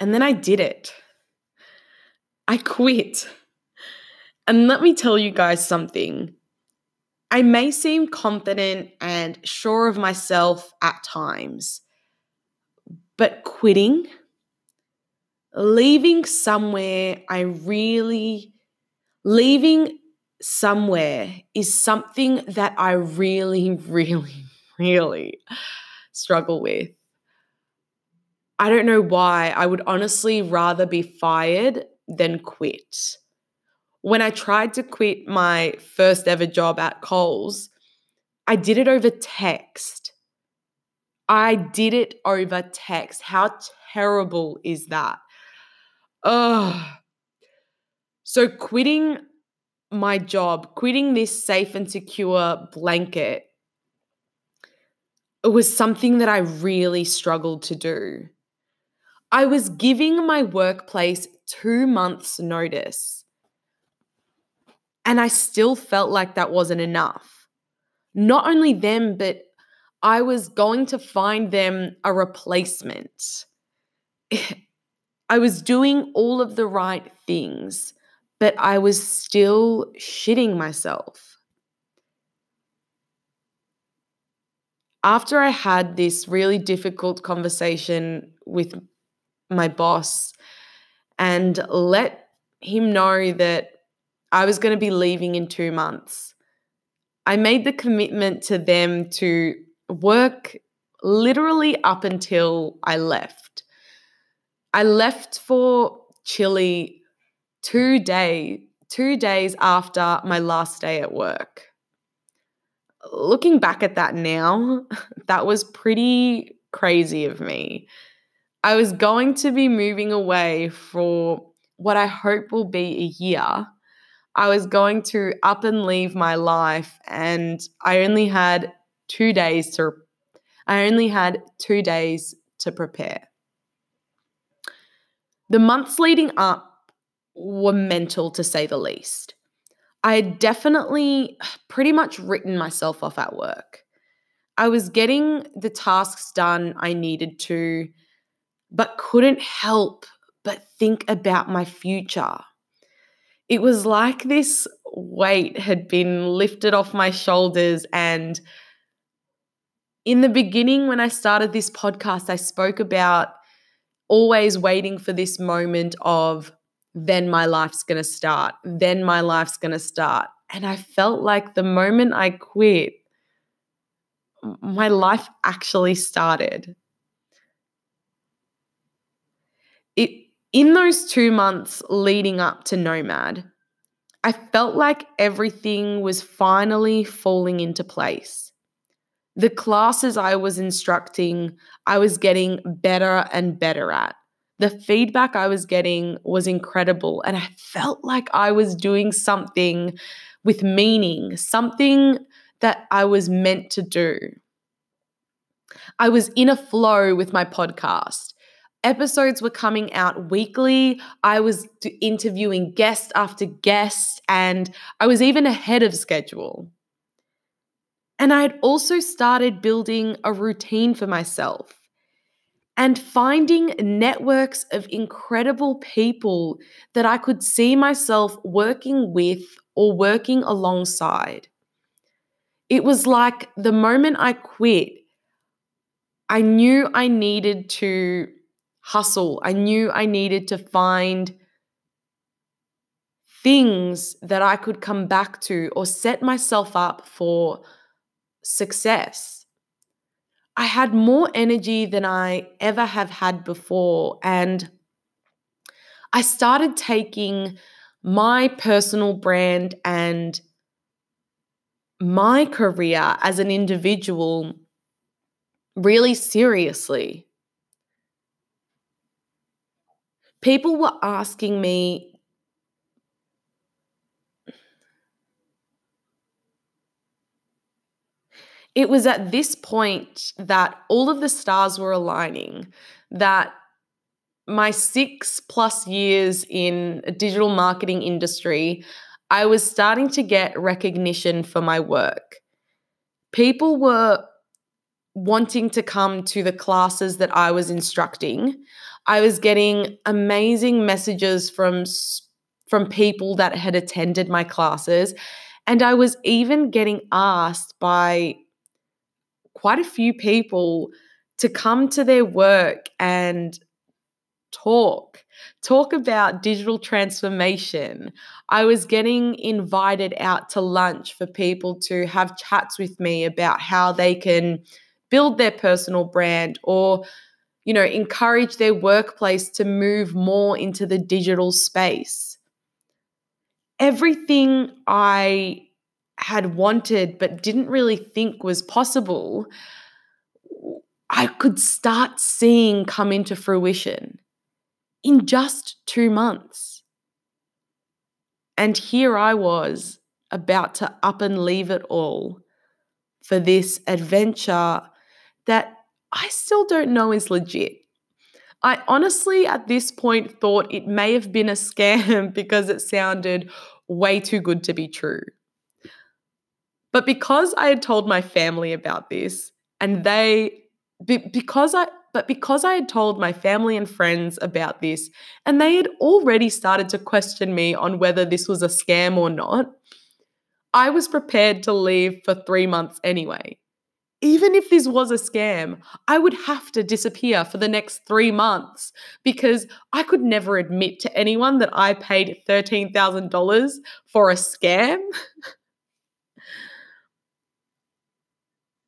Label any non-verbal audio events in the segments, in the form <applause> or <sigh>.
And then I did it. I quit. And let me tell you guys something. I may seem confident and sure of myself at times, but quitting, leaving somewhere I really, leaving somewhere is something that I really, <laughs> really, really struggle with. I don't know why. I would honestly rather be fired than quit when I tried to quit my first ever job at Coles, I did it over text. I did it over text. How terrible is that? Ugh. So, quitting my job, quitting this safe and secure blanket, it was something that I really struggled to do. I was giving my workplace two months' notice. And I still felt like that wasn't enough. Not only them, but I was going to find them a replacement. <laughs> I was doing all of the right things, but I was still shitting myself. After I had this really difficult conversation with my boss and let him know that I was going to be leaving in two months. I made the commitment to them to work literally up until I left. I left for Chile two day, two days after my last day at work. Looking back at that now, <laughs> that was pretty crazy of me. I was going to be moving away for what I hope will be a year I was going to up and leave my life, and I only had two days to. I only had two days to prepare. The months leading up were mental to say the least. I had definitely pretty much written myself off at work. I was getting the tasks done I needed to, but couldn't help but think about my future it was like this weight had been lifted off my shoulders. And in the beginning, when I started this podcast, I spoke about always waiting for this moment of then my life's going to start, then my life's going to start. And I felt like the moment I quit, my life actually started. It in those two months leading up to Nomad, I felt like everything was finally falling into place. The classes I was instructing, I was getting better and better at. The feedback I was getting was incredible, and I felt like I was doing something with meaning, something that I was meant to do. I was in a flow with my podcast episodes were coming out weekly. I was interviewing guest after guest, and I was even ahead of schedule. And I had also started building a routine for myself and finding networks of incredible people that I could see myself working with or working alongside. It was like the moment I quit, I knew I needed to hustle. I knew I needed to find things that I could come back to or set myself up for success. I had more energy than I ever have had before. And I started taking my personal brand and my career as an individual really seriously. People were asking me it was at this point that all of the stars were aligning that my 6 plus years in a digital marketing industry I was starting to get recognition for my work. People were wanting to come to the classes that I was instructing I was getting amazing messages from from people that had attended my classes and I was even getting asked by quite a few people to come to their work and talk, talk about digital transformation. I was getting invited out to lunch for people to have chats with me about how they can build their personal brand or you know encourage their workplace to move more into the digital space everything i had wanted but didn't really think was possible i could start seeing come into fruition in just two months. And here I was about to up and leave it all for this adventure that I still don't know is legit. I honestly, at this point, thought it may have been a scam <laughs> because it sounded way too good to be true. But because I had told my family about this, and they, because I, but because I had told my family and friends about this, and they had already started to question me on whether this was a scam or not, I was prepared to leave for three months anyway. Even if this was a scam, I would have to disappear for the next three months because I could never admit to anyone that I paid $13,000 for a scam.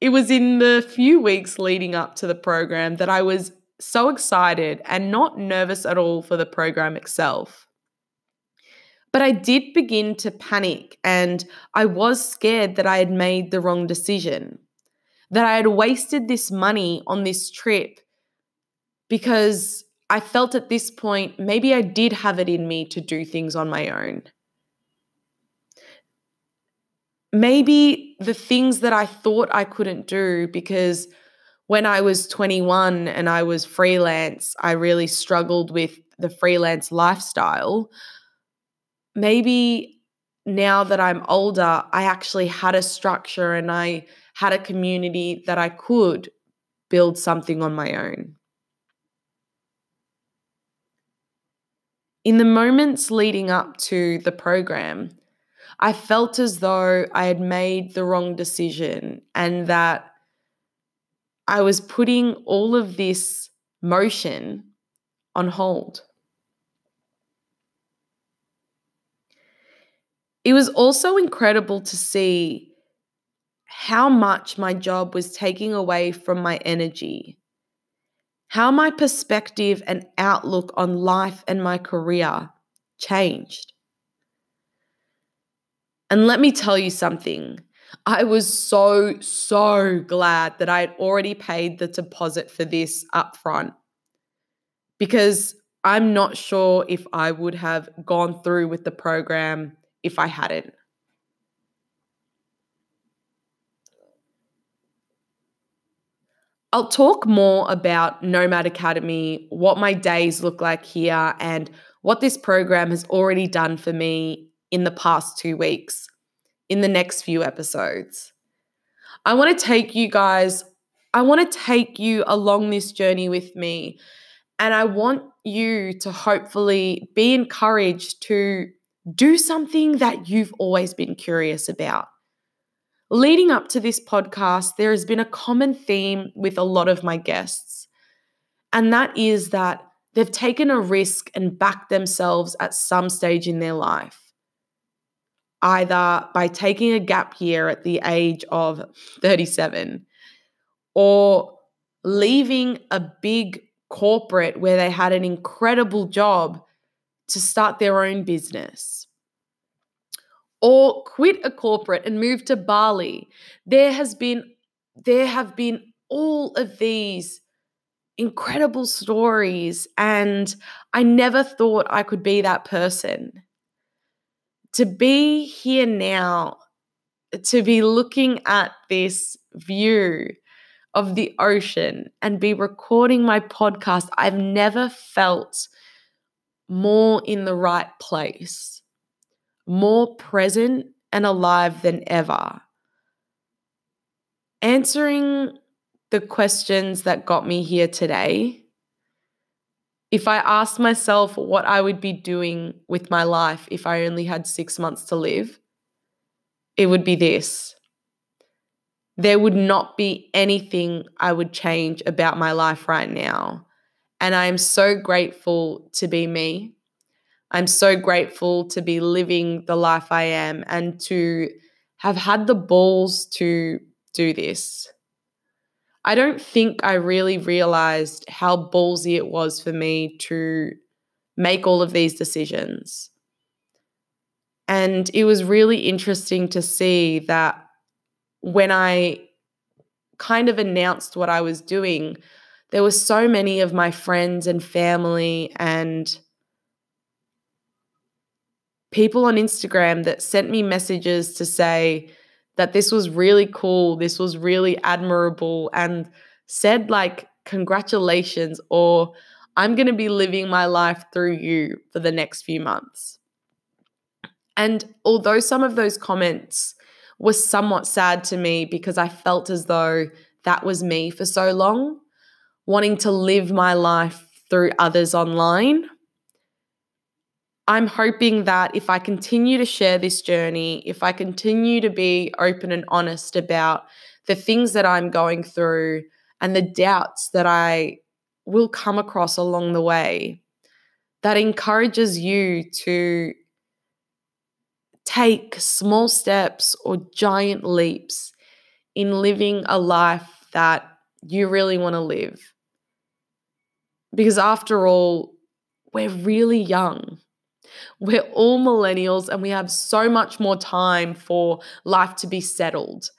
It was in the few weeks leading up to the program that I was so excited and not nervous at all for the program itself. But I did begin to panic and I was scared that I had made the wrong decision, that I had wasted this money on this trip because I felt at this point maybe I did have it in me to do things on my own maybe the things that I thought I couldn't do because when I was 21 and I was freelance, I really struggled with the freelance lifestyle. Maybe now that I'm older, I actually had a structure and I had a community that I could build something on my own. In the moments leading up to the program, I felt as though I had made the wrong decision and that I was putting all of this motion on hold. It was also incredible to see how much my job was taking away from my energy, how my perspective and outlook on life and my career changed. And let me tell you something. I was so, so glad that I had already paid the deposit for this upfront because I'm not sure if I would have gone through with the program if I hadn't. I'll talk more about Nomad Academy, what my days look like here, and what this program has already done for me in the past two weeks in the next few episodes. I want to take you guys, I want to take you along this journey with me. And I want you to hopefully be encouraged to do something that you've always been curious about. Leading up to this podcast, there has been a common theme with a lot of my guests, and that is that they've taken a risk and backed themselves at some stage in their life either by taking a gap year at the age of 37 or leaving a big corporate where they had an incredible job to start their own business or quit a corporate and move to Bali. There has been there have been all of these incredible stories and I never thought I could be that person to be here now, to be looking at this view of the ocean and be recording my podcast, I've never felt more in the right place, more present and alive than ever. Answering the questions that got me here today If I asked myself what I would be doing with my life if I only had six months to live, it would be this. There would not be anything I would change about my life right now. And I am so grateful to be me. I'm so grateful to be living the life I am and to have had the balls to do this. I don't think I really realized how ballsy it was for me to make all of these decisions. And it was really interesting to see that when I kind of announced what I was doing, there were so many of my friends and family and people on Instagram that sent me messages to say that this was really cool, this was really admirable, and said, like, congratulations, or I'm going to be living my life through you for the next few months. And although some of those comments were somewhat sad to me because I felt as though that was me for so long, wanting to live my life through others online, I'm hoping that if I continue to share this journey, if I continue to be open and honest about the things that I'm going through and the doubts that I will come across along the way, that encourages you to take small steps or giant leaps in living a life that you really want to live. Because after all, we're really young. We're all millennials and we have so much more time for life to be settled,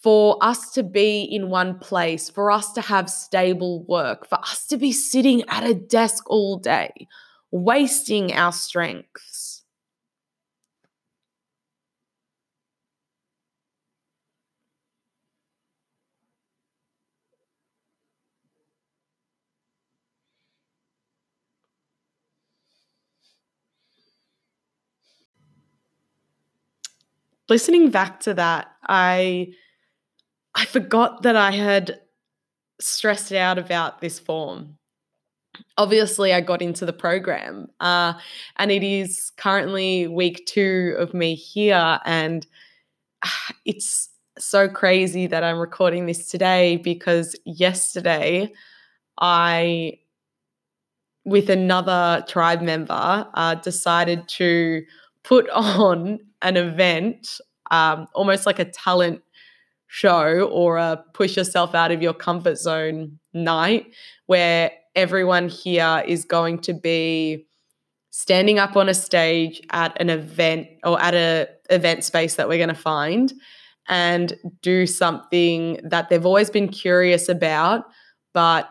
for us to be in one place, for us to have stable work, for us to be sitting at a desk all day, wasting our strengths. Listening back to that, I I forgot that I had stressed out about this form. Obviously, I got into the program, uh, and it is currently week two of me here, and it's so crazy that I'm recording this today because yesterday I, with another tribe member, uh, decided to put <laughs> on an event, um, almost like a talent show or a push yourself out of your comfort zone night, where everyone here is going to be standing up on a stage at an event or at a event space that we're going to find and do something that they've always been curious about but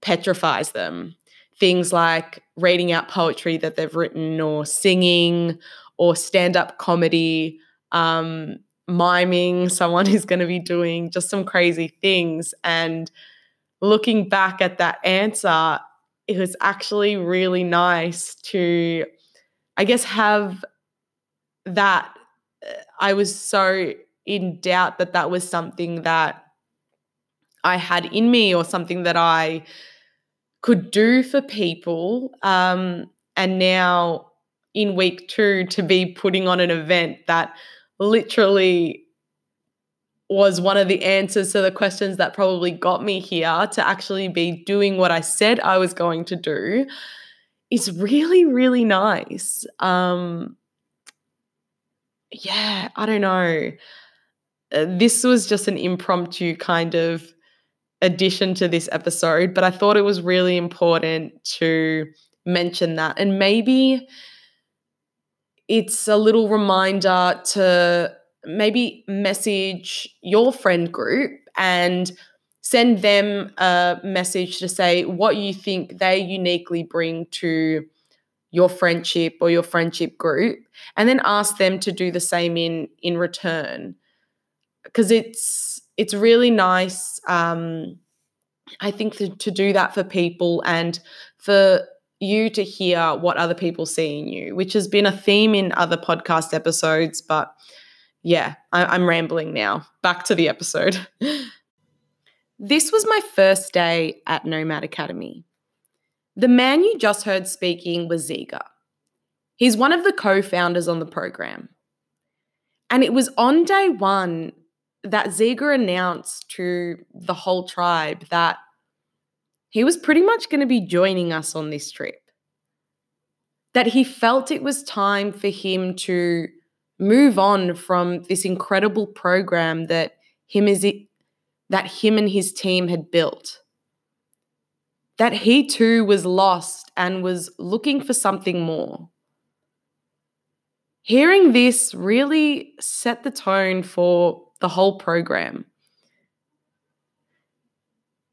petrifies them things like reading out poetry that they've written or singing or stand up comedy, um, miming someone who's going to be doing just some crazy things. And looking back at that answer, it was actually really nice to, I guess, have that. Uh, I was so in doubt that that was something that I had in me or something that I could do for people. Um, and now in week two to be putting on an event that literally was one of the answers to the questions that probably got me here to actually be doing what I said I was going to do is really, really nice. Um, yeah, I don't know. Uh, this was just an impromptu kind of addition to this episode, but I thought it was really important to mention that. And maybe it's a little reminder to maybe message your friend group and send them a message to say what you think they uniquely bring to your friendship or your friendship group and then ask them to do the same in in return because it's it's really nice um, i think to, to do that for people and for you to hear what other people see in you, which has been a theme in other podcast episodes. But yeah, I- am rambling now. Back to the episode. <laughs> this was my first day at Nomad Academy. The man you just heard speaking was Ziga. He's one of the co founders on the program. And it was on day one that Ziga announced to the whole tribe that he was pretty much going to be joining us on this trip. That he felt it was time for him to move on from this incredible program that him is that him and his team had built. That he too was lost and was looking for something more. Hearing this really set the tone for the whole program.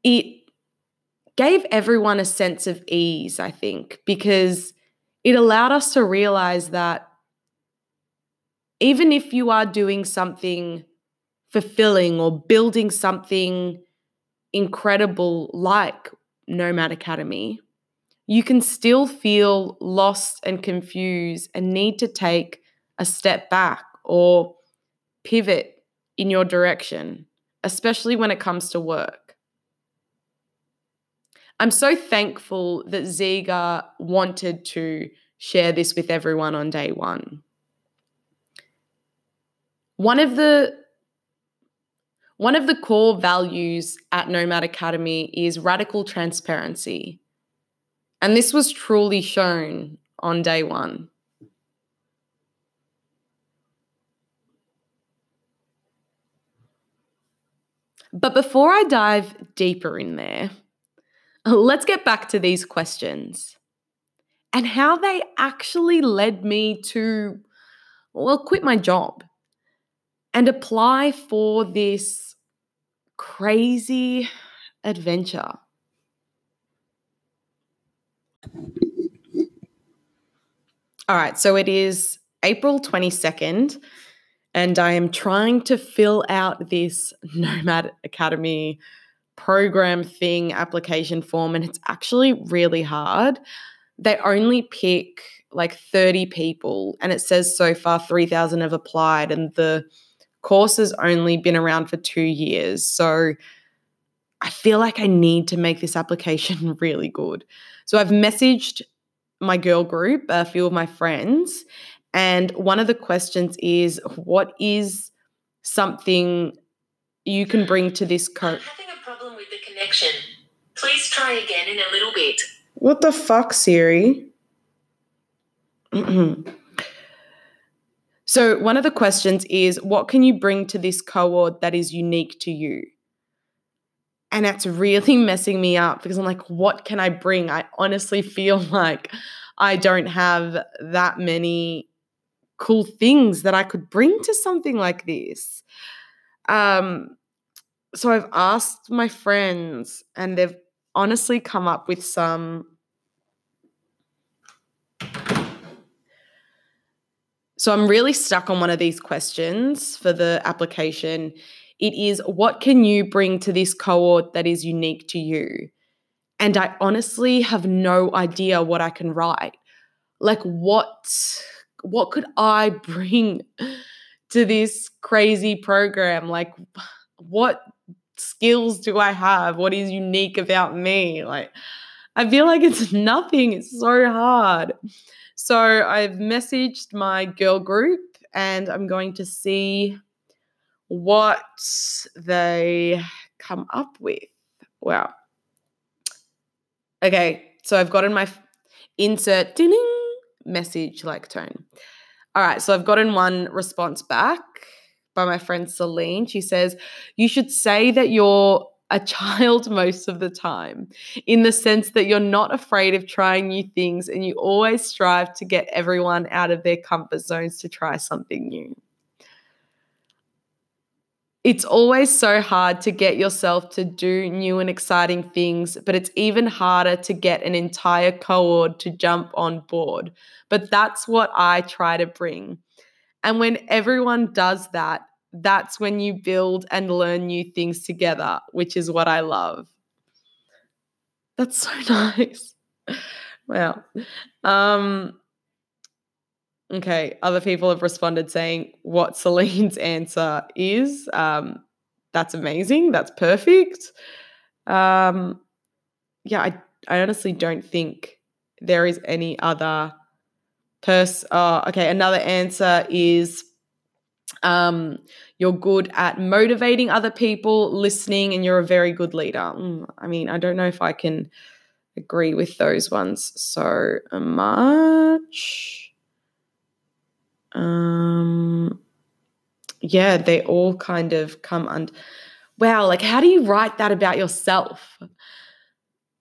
It gave everyone a sense of ease, I think, because it allowed us to realize that even if you are doing something fulfilling or building something incredible like Nomad Academy, you can still feel lost and confused and need to take a step back or pivot in your direction, especially when it comes to work. I'm so thankful that Ziga wanted to share this with everyone on day one. One of the one of the core values at Nomad Academy is radical transparency. And this was truly shown on day one. But before I dive deeper in there, let's get back to these questions and how they actually led me to, well, quit my job and apply for this crazy adventure. All right, so it is April 22nd, and I am trying to fill out this <laughs> Nomad Academy program thing application form, and it's actually really hard. They only pick like 30 people, and it says so far 3,000 have applied, and the course has only been around for two years. So I feel like I need to make this application <laughs> really good. So I've messaged my girl group, a few of my friends, and one of the questions is what is something you can bring to this coach? having a problem with the connection. Please try again in a little bit. What the fuck, Siri? So, one of the questions is what can you bring to this cohort that is unique to you? And that's really <laughs> messing me up because I'm like, what can I bring? I honestly feel <laughs> like I don't have that many cool things that I could bring to something like this. Um, so I've asked my friends, and they've honestly come up with some So I'm really stuck on one of these questions for the application. It is what can you bring to this cohort that is unique to you? And I honestly have no idea what I can write. Like what what could I bring to this crazy program? Like what skills do I have? What is unique about me? Like I feel like it's <laughs> nothing. It's so hard. So I've messaged my girl group and I'm going to see what they come up with. Wow. Okay, so I've gotten my insert ding message like tone. All right, so I've gotten one response back by my friend Celine. She says, You should say that you're a child <laughs> most of the time, in the sense that you're not afraid of trying new things and you always strive to get everyone out of their comfort zones to try something new. It's always so hard to get yourself to do new and exciting things, but it's even harder to get an entire cohort to jump on board. But that's what I try to bring. And when everyone does that, that's when you build and learn new things together, which is what I love. That's so <laughs> nice. wow. Um, okay, other people have responded saying what Celine's <laughs> answer is. Um, that's amazing. That's perfect. Um, yeah, I I honestly don't think there is any other person. Oh, okay. Another answer is um, you're good at motivating other people, listening, and you're a very good leader. Mm, I mean, I don't know if I can agree with those ones so much. Um, yeah, they all kind of come under. Wow, like how do you write that about yourself?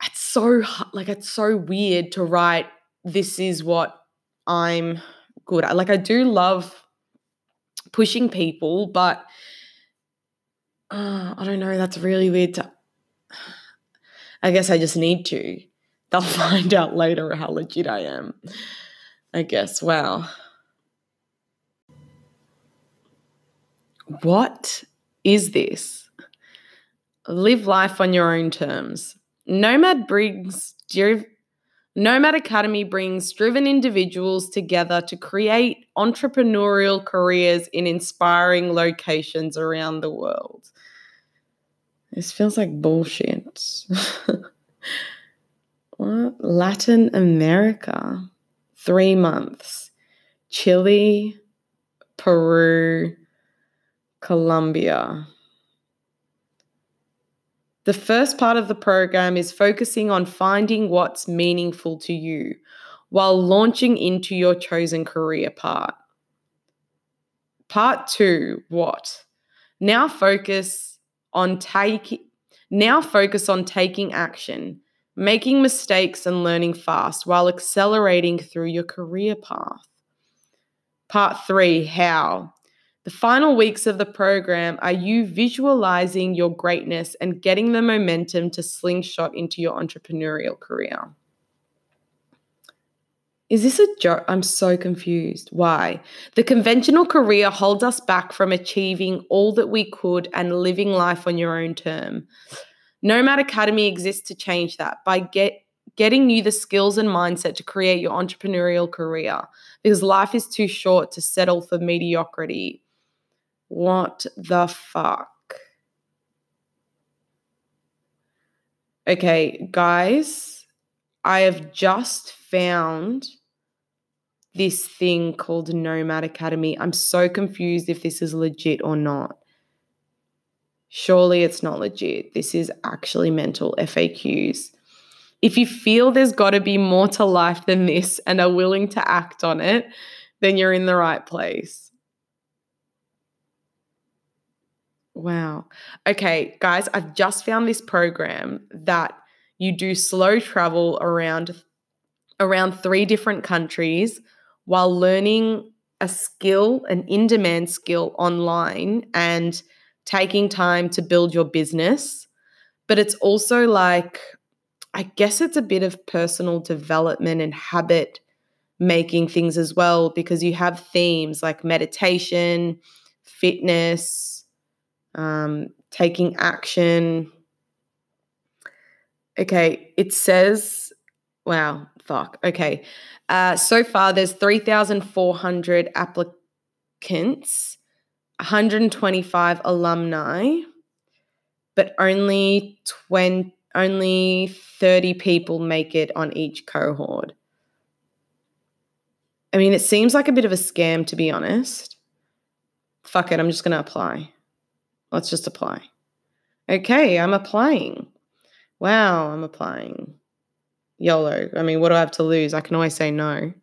It's so like it's so weird to write. This is what I'm good at. Like I do love pushing people, but uh, I don't know. That's really weird to. I guess I just need to. <laughs> They'll <laughs> find out later how legit I am. I guess. Wow. What is this? Live life on your own terms. Nomad brings Nomad Academy brings driven individuals together to create entrepreneurial careers in inspiring locations around the world. This feels like bullshit. <laughs> what? Latin America. Three months. Chile, Peru, Colombia. The first part of the program is focusing on finding what's meaningful to you while launching into your chosen career part. Part two, what? Now focus on taking now focus on taking action, making mistakes and learning fast while accelerating through your career path. Part 3, how? The final weeks of the program are you visualizing your greatness and getting the momentum to slingshot into your entrepreneurial career. Is this a joke? I'm so confused. Why? The conventional career holds us back from achieving all that we could and living life on your own term. Nomad Academy exists to change that by get, getting you the skills and mindset to create your entrepreneurial career because life is too short to settle for mediocrity what the fuck? Okay, guys, I have just found this thing called Nomad Academy. I'm so confused if this is legit or not. Surely it's not legit. This is actually mental FAQs. If you feel there's got to be more to life than this and are willing to act on it, then you're in the right place. Wow. Okay, guys, I've just found this program that you do slow travel around around three different countries while learning a skill, an in-demand skill online and taking time to build your business. But it's also like I guess it's a bit of personal development and habit making things as well because you have themes like meditation, fitness, um, taking action. Okay, it says, wow, fuck. Okay. Uh, so far, there's 3,400 applicants, 125 alumni, but only 20, only 30 people make it on each cohort. I mean, it seems like a bit of a scam, to be honest. Fuck it, I'm just going to apply. Let's just apply. Okay, I'm applying. Wow, I'm applying. YOLO. I mean, what do I have to lose? I can always say no.